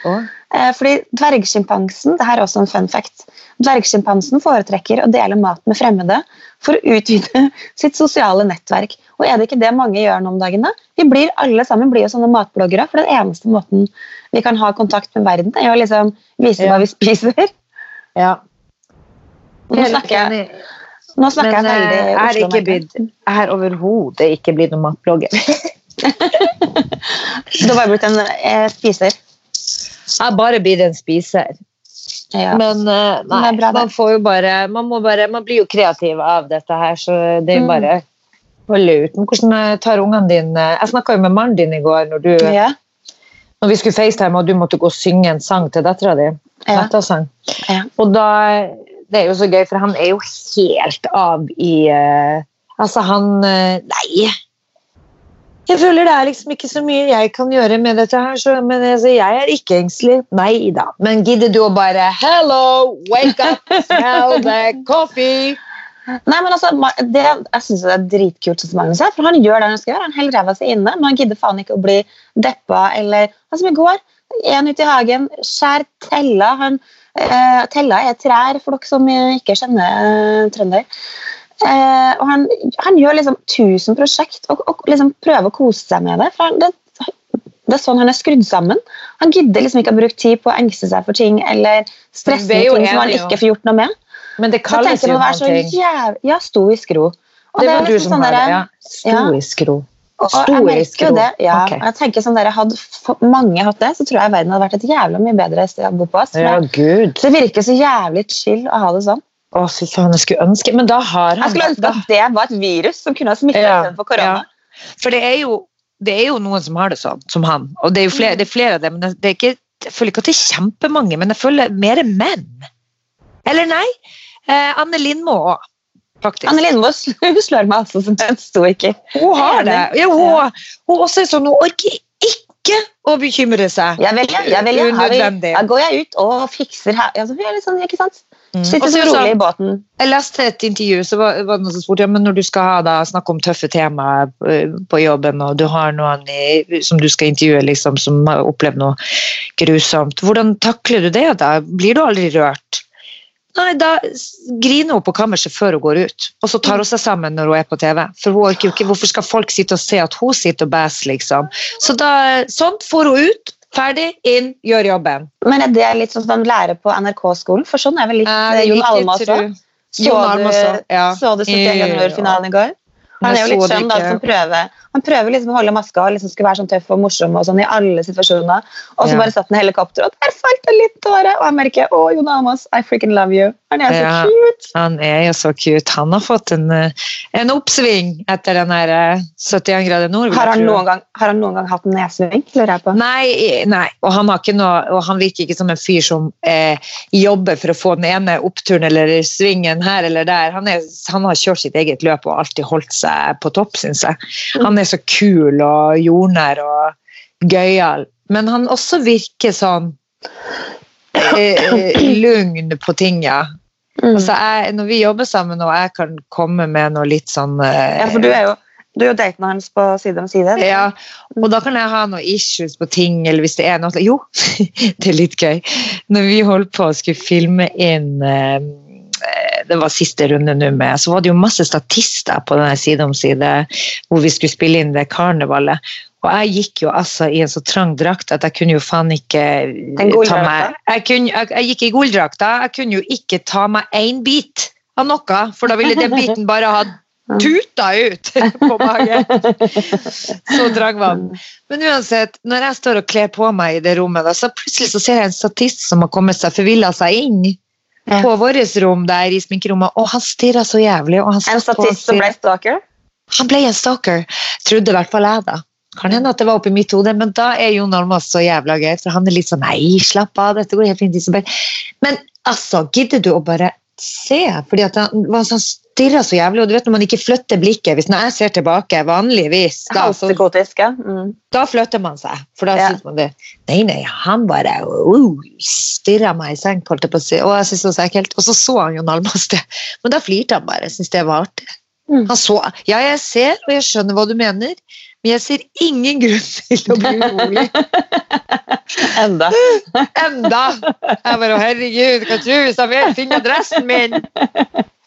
Eh, Fordi dvergsjimpansen det her er også en fun fact, dvergsjimpansen foretrekker å dele mat med fremmede for å utvide [laughs] sitt sosiale nettverk. Og er det ikke det mange gjør nå om dagen? da? Vi blir alle sammen blir jo sånne matbloggere, for den eneste måten vi kan ha kontakt med verden, er jo å liksom vise Ja. hva vi spiser. Ja. Nå snakker jeg, nå snakker Men jeg eh, veldig jeg har ikke Oslo-merke. blitt Jeg har overhodet ikke blitt noen matblogger. [laughs] Du har bare blitt en eh, spiser. Jeg bare blitt en spiser. Ja. Men eh, nei, bra, man får jo bare man, bare man blir jo kreativ av dette her, så det er jo Mm. bare å holde ut. Men hvordan eh, tar ungene dine Jeg snakka jo med mannen din i går når, du, ja. når vi skulle FaceTime og du måtte gå og synge en sang til dattera di. Ja. Og da Det er jo så gøy, for han er jo helt av i uh, Altså, han uh, Nei! Jeg føler det er liksom ikke så mye jeg kan gjøre med dette her, så, men altså, jeg er ikke engstelig. Nei da. Men gidder du å bare Hello, wake up, smell the coffee? Nei, men altså, det, Jeg syns det er dritkult, som Magnus er, for han gjør det han skal gjøre. Han holder ræva si inne, men han gidder faen ikke å bli deppa eller Hva som i går. En ute i hagen, skjær tella. Han, eh, tella er trær, for dere som ikke kjenner eh, trønder. Eh, og han, han gjør liksom 1000 prosjekt og, og liksom prøver å kose seg med det. For han, det, det er sånn han er skrudd sammen. Han gidder liksom ikke å bruke tid på å engste seg for ting eller stresse med ting som han ikke får gjort noe med. Men det kalles jo noe. jæv... Ja, stoisk ro. Og Det er var du liksom som sånn har det. Ja. Stoisk ro. og jeg Stoisk merker jo det. Ja, Okay. og jeg tenker sånn der, Hadde mange hatt det, så tror jeg verden hadde vært et jævla mye bedre sted å bo på. oss. Ja, gud. Det virker så jævlig chill å ha det sånn. Å, fy faen, jeg skulle ønske Men da har han Jeg skulle ønske at det var et virus som kunne ha smittet Ja, istedenfor korona. For det er, jo, det er jo noen som har det sånn, som han. Og det er jo flere, det er flere av dem. Men det er ikke, jeg føler ikke at det er kjempemange, men jeg føler mer menn. Eller nei? Eh, Anne Lindmo òg, faktisk. Anne Lindmo [laughs] slår meg altså som en stoiker. hun har det. Ja, hun, hun også er sånn, hun orker ikke å bekymre seg. Ja vel, jeg vel ja. da går jeg ut og fikser her. Ja, så blir jeg litt sånn, ikke sant? Mm. Sitter så rolig i båten. Jeg leste et intervju, så var, var det noen som spurte ja, men når du skal ha da, snakke om tøffe temaer eh, på jobben, og du har noen i, som du skal intervjue liksom, som har opplevd noe grusomt, hvordan takler du det da? Blir du aldri rørt? Nei, da griner hun på kammerset før hun går ut, og så tar hun seg sammen når hun er på TV. For hun orker jo ikke, hvorfor skal folk sitte og se at hun sitter og bæsjer, liksom? Så da, sånn får hun ut, ferdig, inn, gjør jobben. Men er det litt sånn som man lærer på NRK-skolen? For sånn er vel litt eh, Jon Almaas Så òg. Så, du- så du 71 januar-finalen i går? Han er jo litt skjønn, da, som prøver. Han prøver liksom å holde maska og liksom skulle være sånn tøff og morsom og sånn i alle situasjoner. Og så Ja. bare satt han i helikopter, og der falt det litt tårer. Og jeg merker å, Jon Amos, I freaking love you. Han er så Ja. cute. Han er jo så cute. Han har fått en, eh, en oppsving etter den her eh, 71 grader nord. Har han, gang, har han noen gang hatt en nedsving? Lurer jeg på. Nei, nei. Og han, har ikke noe, og han virker ikke som en fyr som eh, jobber for å få den ene oppturen eller svingen her eller der. Han, er, han har kjørt sitt eget løp og alltid holdt seg på topp, syns jeg. Han er så kul og jordnær og gøyal. Men han også virker sånn eh, lugn på ting, ja. Mm. Altså jeg, når vi jobber sammen og jeg kan komme med noe litt sånn eh, Ja, for du er jo Du er jo daten hans på side om side. Ja, og da kan jeg ha noen issues på ting, eller hvis det er noe Jo, [laughs] det er litt gøy. Når vi holdt på å skulle filme inn eh, det var siste runde nå med, så var det jo masse statister på denne side om side hvor vi skulle spille inn det karnevalet. Og jeg gikk jo altså i en så trang drakt at jeg kunne jo faen ikke ta meg jeg, kunne, jeg, jeg gikk i gulldrakta. jeg kunne jo ikke ta meg én bit av noe, for da ville den biten bare ha tuta ut [laughs] på magen. Så trang var den. Men uansett, når jeg står og kler på meg i det rommet, da, så plutselig så ser jeg en statist som har kommet seg forvilla seg inn på vårt rom der i sminkerommet, og han stirra så jævlig. en statist som ble stalker? Han ble en stalker, trodde i hvert fall jeg, da. Kan hende at det var oppi mitt hode, men da er Jon Almaas så jævla gøy. For han er litt sånn Nei, slapp av, dette går helt fint. Men altså, gidder du å bare se? Fordi at han var sånn stirra så jævlig, og du vet når man ikke flytter blikket Hvis når jeg ser tilbake, vanligvis da, så, mm. da flytter man seg, for da ja. syns man det. Nei, nei, han bare uh, stirra meg i senk, holdt jeg på å si. Og jeg synes det var så ekkelt. Og så så han Jon Almaas det. Men da flirte han bare. Jeg syns det var artig. Mm. Han så Ja, jeg ser, og jeg skjønner hva du mener. Men jeg ser ingen grunn til å bli urolig. [laughs] Enda. Enda! Jeg bare herregud, hva tror du hvis han finner adressen min? [laughs]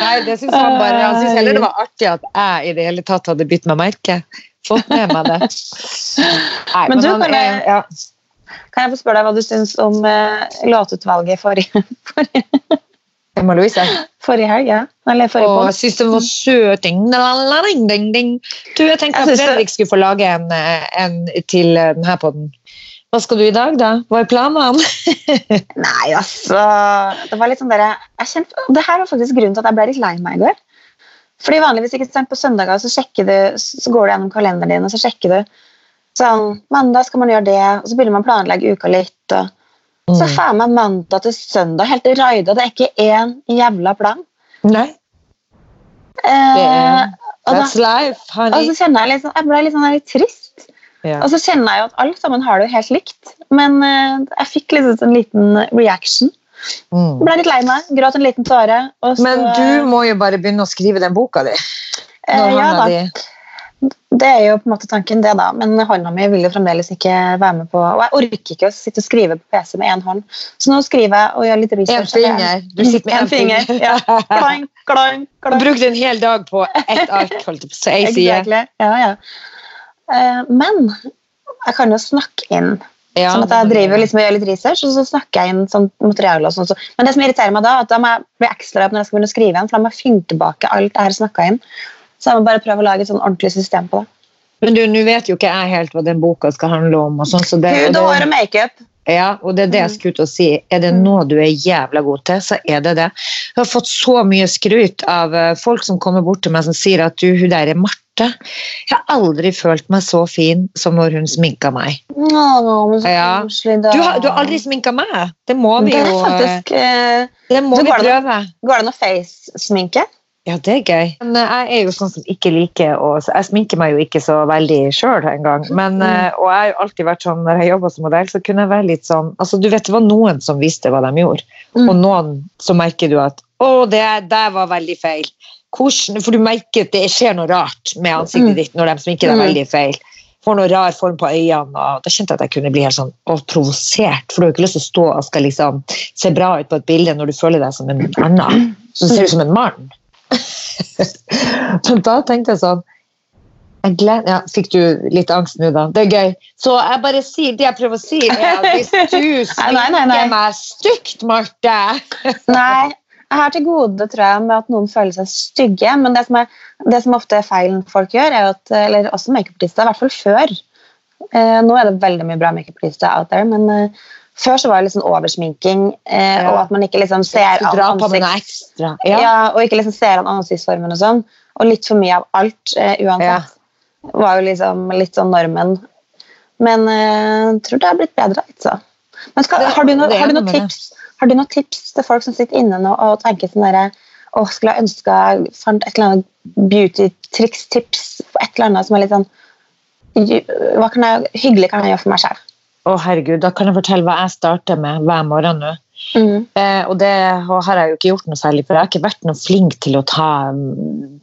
Nei, det syns han bare Han syns heller det var artig at jeg i det hele tatt hadde bytt meg merke. Fått med meg det. Nei, men, men du, kan, jeg, ja. kan jeg få spørre deg hva du syns om uh, låtutvalget forrige, for, Emma Louise? Forrige helg, ja. Eller forrige Åh, jeg syns det var søt. Ding, ding, ding, Du, jeg tenkte at Fredrik skulle få lage en, eh, en til eh, denne poden. Hva skal du i dag, da? Hva er planen? [laughs] Nei, altså Det var litt sånn dere, jeg kjente, det her var faktisk grunnen til at jeg ble litt lei meg i går. Fordi vanligvis ikke sant, På søndager så, sjekker du, så går du gjennom kalenderen din og så sjekker du sånn, mandag skal man gjøre det, og så begynner man å planlegge uka litt. og så mm. faen meg mandag til søndag, helt raida. Det er ikke én jævla plan. Nei. Eh, That's da, life, honey. Og så kjenner jeg litt sånn, jeg ble litt, sånn litt trist. Yeah. Og så kjenner jeg jo at alle sammen har det jo helt likt. Men eh, jeg fikk liksom en liten reaction. Mm. Ble litt lei meg. Gråt en liten tåre. Så, men du må jo bare begynne å skrive den boka di. Eh, ja da. De det er jo på en måte tanken, det, da. Men hånda mi vil jo fremdeles ikke være med på Og jeg orker ikke å sitte og skrive på PC med én hånd, så nå skriver jeg og gjør litt research. En finger. Du sitter med [laughs] én finger. finger. Ja. Klang, klang, klang. Du brukte en hel dag på ett ark, holdt på å si. [laughs] Exactly. Ja, ja. Uh, men jeg kan jo snakke inn. Ja, sånn at Jeg driver liksom og gjør litt research, og så snakker jeg inn sånn materiale. og sånt. Men det som irriterer meg da, at da må jeg bli ekstra opp når jeg skal begynne å skrive igjen, for da må jeg finne tilbake alt jeg har snakka inn. Så jeg må bare prøve å lage et sånn ordentlig system på det. Men du, nå vet jo ikke jeg helt hva den boka skal handle om. og sånn, så det, Hud hår og makeup. Ja, og det er det jeg mm. skulle ut og si. Er det noe du er jævla god til, så er det det. Jeg har fått så mye skryt av eh, folk som kommer bort til meg som sier at du, hun der er Marte. Jeg har aldri følt meg så fin som når hun sminka meg. Åh, ja. du, har, du, har, aldri sminka meg. Det må vi jo faktisk, eh, Det må vi prøve. Går det noe face-sminke? Ja, det er gøy. Men eh, jeg er jo sånn som ikke liker å Jeg sminker meg jo ikke så veldig sjøl engang. Men, mm. Eh, og jeg har jo alltid vært sånn når jeg jobba som modell, så kunne jeg være litt sånn altså Du vet det var noen som visste hva de gjorde, mm. og noen så merker du at å, det der var veldig feil. Hvordan, for du merker at det skjer noe rart med ansiktet mm. ditt når de sminker deg mm. veldig feil. Får noe rar form på øynene. og Da kjente jeg at jeg kunne bli helt sånn og provosert. For du har ikke lyst til å stå og skal liksom se bra ut på et bilde når du føler deg som en annen. Så ser ut som en mann. [laughs] Men da tenkte jeg sånn jeg gleder, ja, Fikk du litt angst nå, da? Det er gøy. Så jeg bare sier, det jeg prøver å si, er at hvis [laughs] du sminker meg stygt, Marte [laughs] Nei, jeg har til gode tror jeg, med at noen føler seg stygge. Men det som, er, det som ofte er feilen folk gjør, er at, eller også makeupartister, i hvert fall før eh, Nå er det veldig mye bra makeupartister out there, men eh, før så var det liksom oversminking, eh, ja. og at man ikke liksom ser an ansikt, ja. ja. og ikke liksom ser an ansiktsformen og sånn. Og litt for mye av alt eh, uansett. Ja. Var jo liksom litt sånn normen. Men eh, tror det har blitt bedre, altså. Men skal, har, du no, har, du noen tips, har du noen tips til folk som sitter inne nå og tenker sånn derre Å, skulle jeg ønske fant et eller annet beauty-triks-tips et eller annet som er litt sånn Hva kan jeg, hyggelig kan jeg gjøre for meg selv? Å, herregud, da kan jeg fortelle hva jeg starter med hver morgen nå. Mm. Eh, og det har jeg jo ikke gjort noe særlig, for jeg har ikke vært noe flink til å ta mm,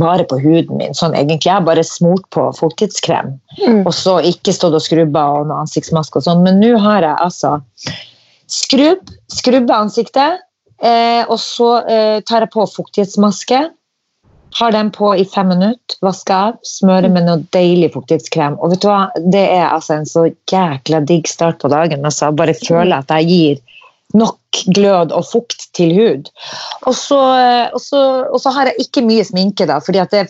vare på huden min. sånn egentlig. Jeg har bare smurt på fuktighetskrem, Mm. og så ikke stått og skrubba og noe ansiktsmaske og sånn. Men nå har jeg altså skrubb, skrubbe ansiktet, eh, og så eh, tar jeg på fuktighetsmaske. Har den på i fem minutter, vasker av, smører med noe deilig fuktighetskrem. Og vet du hva, det er altså en så jækla digg start på dagen. Altså, bare føler at jeg gir nok glød og fukt til hud. Og så, og så, og så har jeg ikke mye sminke, da, fordi at det,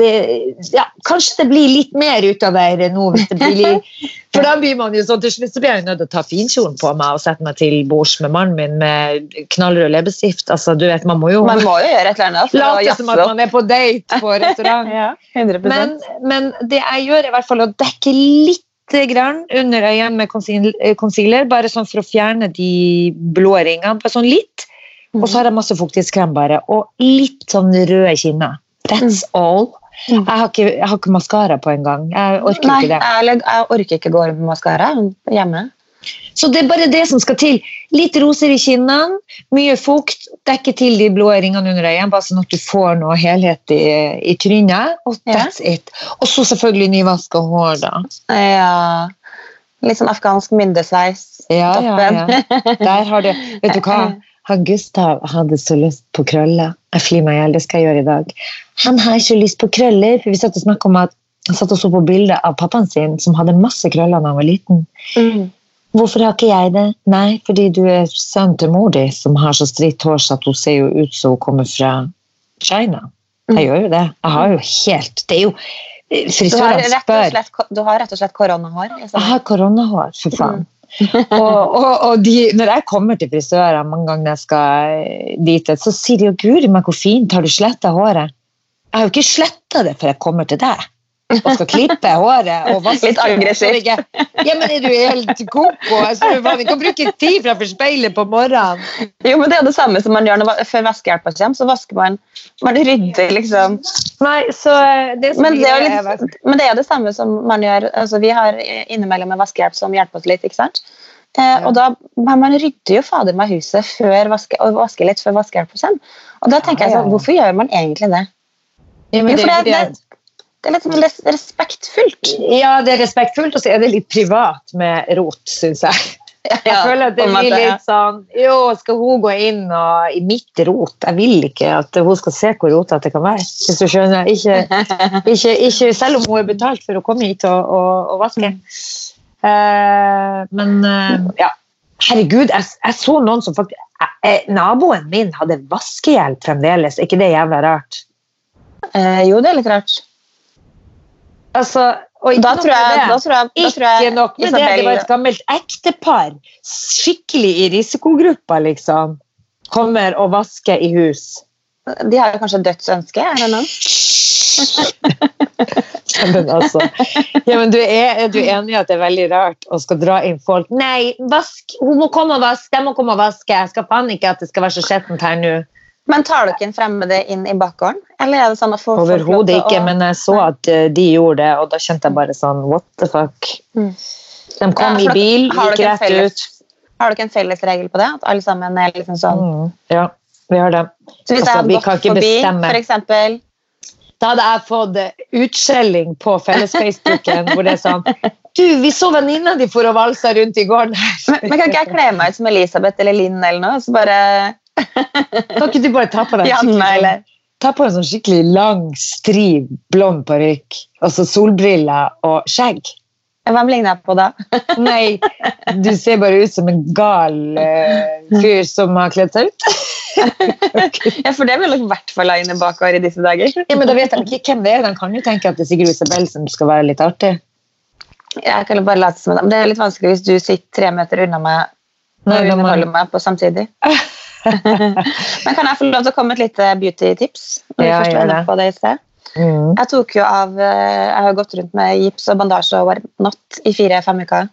det ja, Kanskje det blir litt mer utover nå. Hvis det blir litt, [laughs] for da blir man jo sånn, til slutt så blir jeg jo nødt til å ta finkjolen på meg og sette meg til bords med mannen min med knallrød leppestift. Altså, du vet, man må jo Man må jo gjøre et eller annet. late som at man er på date på restaurant. [laughs] Ja, 100 Men, men det jeg gjør, er i hvert fall å dekke litt grann under øyet med eh, concealer, bare sånn for å fjerne de blå ringene. Bare sånn litt. Og så har jeg masse fuktighetskrem bare, og litt sånn røde kinner. That's all. Mm. Jeg har ikke, jeg har ikke maskara på engang. Jeg orker Nei, ikke det. jeg, jeg orker ikke gå med maskara hjemme. Så det er bare det som skal til. Litt roser i kinnene, mye fukt, dekke til de blå ringene under øynene, bare sånn at du får noe helhet i, i trynet. Og Ja. that's it. Og så selvfølgelig nyvaska hår, da. Ja. Litt sånn afghansk myndesveis. Ja, ja, Toppen. ja. [laughs] Der har du Vet du hva? Han Gustav hadde så lyst på krøller. Jeg flirer meg i hjel, det skal jeg gjøre i dag. Han har ikke lyst på krøller, for vi satt og snakket om at han satt og så på bildet av pappaen sin, som hadde masse krøller da han var liten. Mm. Hvorfor har ikke jeg det? Nei, fordi du er sønnen til mor di, som har så stritt hår så at hun ser jo ut som hun kommer fra China. Jeg gjør jo det. Jeg har jo helt Det er jo har Frisørene spør slett, du har rett og slett koronahår. Jeg har koronahår, for faen. og [laughs] og, og de, når jeg kommer til frisører mange ganger jeg skal eh, dit, så sier de jo 'guri meg, hvor fint, har du sletta håret?' Jeg har jo ikke sletta det før jeg kommer til deg. Og skal klippe håret og vaske Litt aggressivt. ikke- Ja, men er du helt koko? Altså, faen, kan bruke tid framfor speilet på morgenen. Jo, men Det er det samme som man gjør når, før vaskehjelpa kommer. Så vasker man Man rydder liksom Nei, så eh, det som men det, er litt, men det er det samme som man gjør altså Vi har innimellom en vaskehjelp som hjelper oss litt. ikke sant? Eh, og da, men Man rydder jo fader meg huset før vaske, og vasker litt før vaskehjelpa kommer. Og da tenker jeg sånn. Hvorfor gjør man egentlig det? ja, men Jo, det, det, det, det er litt respektfullt. Ja, det er respektfullt, og så er det litt privat med rot, syns jeg. Jeg føler at det blir litt sånn Jo, skal hun gå inn og, i mitt rot? Jeg vil ikke at hun skal se hvor rotete det kan være. Hvis du skjønner. Ikke, [laughs] ikke, ikke, selv om hun er betalt for å komme hit og, og, og vaske. Uh, men uh, ja. Herregud, jeg, jeg så noen som faktisk jeg, Naboen min hadde vaskehjelp fremdeles. Er ikke det jævla rart? Uh, jo, det er litt rart. Altså, og Da tror jeg, da tror jeg, da tror Ikke jeg nok med det, det var et gammelt ektepar, skikkelig i risikogruppa, liksom, kommer og vasker i hus. De har jo kanskje dødsønske? Er det noen? [laughs] Men altså, ja, men du er, er du enig i at det er veldig rart å skal dra inn folk? Nei, vask, hun må komme og vaske, de må komme og vaske. Jeg skal faen ikke at det skal være så skjettent her nå. Men tar dere en fremmede inn i bakgården? Eller er det sånn at folk Overhodet ikke, å- men jeg så at eh, de gjorde det, og da kjente jeg bare sånn, what the fuck? Mm. De kom Ja, i bil, gikk rett felles- ut. Har dere en felles regel på det? At alle sammen er liksom sånn Mm, ja, vi har det. Så hvis Altså, jeg hadde kan gått forbi, bestemme. for eksempel Da hadde jeg fått eh, utskjelling på felles-Facebooken hvor det er sånn Du, vi så venninna di for å valse rundt i gården her. men, men kan ikke jeg kle meg ut som Elisabeth eller Linn eller noe? Så bare Kan ikke du bare ta på deg skikkelig Ta på en sånn skikkelig lang, striv, blond parykk, og så solbriller og skjegg? Hvem ligner jeg på da? [laughs] Nei, du ser bare ut som en gal uh, fyr som har kledd seg ut. [laughs] Ja, For det vil nok i hvert fall ha inne bakover i disse dager. Ja, men da vet de ikke hvem det er. De kan jo tenke at det er Sigrid Isabel som skal være litt artig. Jeg kan bare late som det. Men det er litt vanskelig hvis du sitter tre meter unna meg og underholder meg på samtidig. [laughs] Men kan jeg få lov til å komme med et lite beauty-tips? Ja, jeg, det. på det i sted? Mm. Jeg tok jo av eh, Jeg har gått rundt med gips og bandasje og whatnot i fire-fem uker.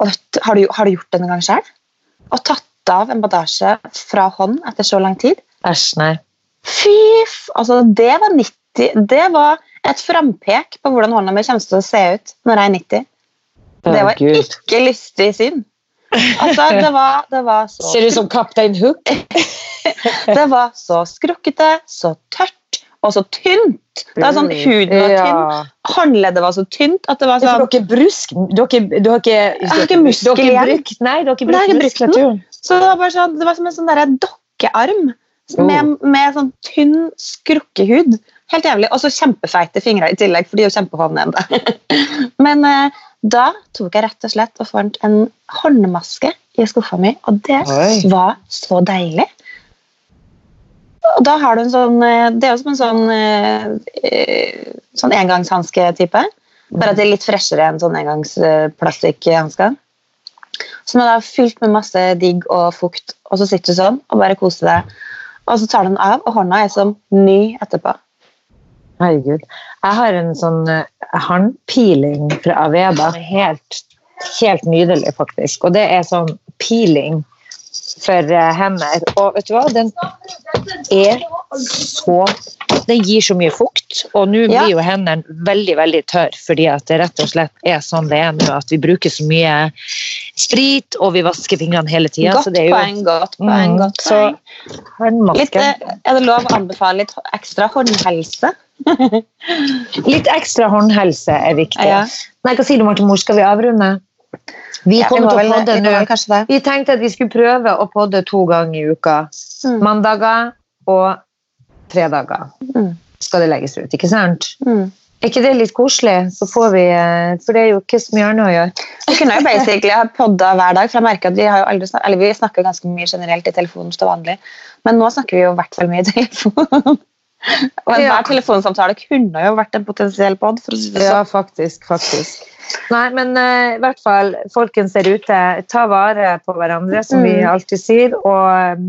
Og du- har, du, har du gjort det en gang sjøl? Og tatt av en bandasje fra hånd etter så lang tid? Æsj, nei. Fy. Altså, det var 90 Det var et frampek på hvordan hånda mi kommer til å se ut når jeg er 90. Det var ikke lystig syn. Altså, det var, det var så Ser ut som Kaptein Hook. [laughs] Det var så skrukkete, så tørt og så tynt. Det var sånn, Huden var tynn, håndleddet var så tynt at det var sånn dere brusk... Dere, du har ikke, Jeg har ikke muskel igjen. brukt, Nei, du har ikke Nei, brukt muskulaturen. Så det var bare sånn, det var som en sånn dokkearm Oh. med, med sånn tynn skrukkehud. Helt jævlig. Og så kjempefeite fingre i tillegg, for de er jo kjempehåndnede. [laughs] Men eh, da tok jeg rett og slett og fant en håndmaske i skuffa mi, og det Oi. var så deilig. Og da har du en sånn eh, Det er jo som en sånn eh, eh, sånn engangshanske-type. Bare at det er litt freshere enn sånn engangsplastikkhansker. Som er da fylt med masse digg og fukt, og så sitter du sånn og bare koser deg. Og så tar du den av, og hånda er som ny etterpå. Herregud. Jeg har en sånn håndpiling fra Aveda. Helt, helt nydelig, faktisk. Og det er sånn peeling for eh, hender. Og vet du hva? Den er så Den gir så mye fukt. Og nå blir jo hendene veldig, veldig tørre fordi at det rett og slett er sånn det er nå. At vi bruker så mye sprit, og vi vasker fingrene hele tida. godt poeng, godt poeng. Mm, godt så poeng. så, Litt, eh, er det lov å anbefale litt ekstra håndhelse? [laughs] Litt ekstra håndhelse er viktig. Ja. Nei, hva sier du, Marte Mor? Skal vi avrunde? Vi Ja, kommer til å podde nå. Vi tenkte at vi skulle prøve å podde to ganger i uka. Mm. Mandager og fredager Mm. skal det legges ut, ikke sant? Mm. Er ikke det litt koselig? Så får vi, eh, for det er jo ikke så mye annet å gjøre. Vi kunne jo basically ha podda hver dag, for jeg merker at vi har jo aldri snak eller vi snakker ganske mye generelt i telefonen til vanlig, men nå snakker vi jo i hvert fall mye i telefon. Og enhver Ja. telefonsamtale kunne jo vært en potensiell pod, si sånn. Ja, faktisk, faktisk. Nei, men uh, i hvert fall, folkens der ute, ta vare på hverandre, som vi Mm. alltid sier, og eh,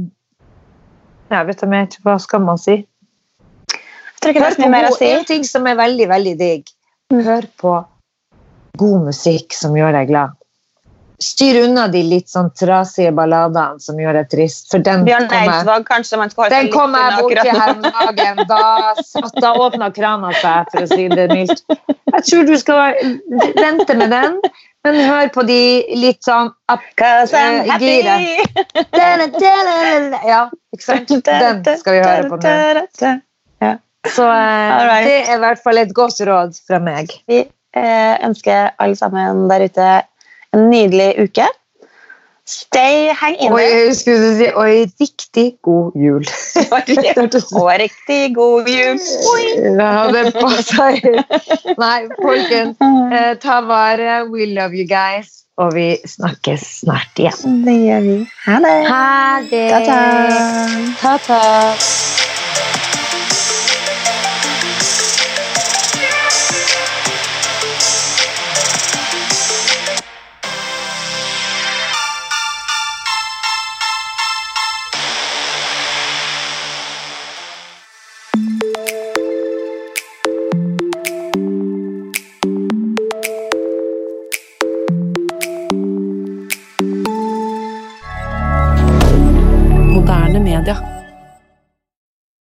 ja, vet du mer, hva skal man si? Jeg tror ikke det er så mye mer å si. En ting som er veldig, veldig digg. Mm. Hør på god musikk som gjør deg glad. Styr unna de litt sånn trasige balladene som gjør deg trist, for den Bjørn kommer Eidsvåg, kanskje man skal holde den kom jeg borti her om dagen. Da, satt- da åpna krana seg, for å si det mildt. Jeg tror du skal vente med den, men hør på de litt sånn up, happy. giret. Ja, ikke sant? [laughs] Den skal vi høre på nå. Så uh, right. det er i hvert fall et godt råd fra meg. Vi uh, ønsker alle sammen der ute en nydelig uke. Stay, hang in inne. skulle du si [laughs] og riktig god jul. Og riktig god jul. Ja, det passer. Nei, folkens, eh, ta vare. We love you guys. Og vi snakkes snart igjen. Det gjør vi. Ha det. Ha det. Ta-ta.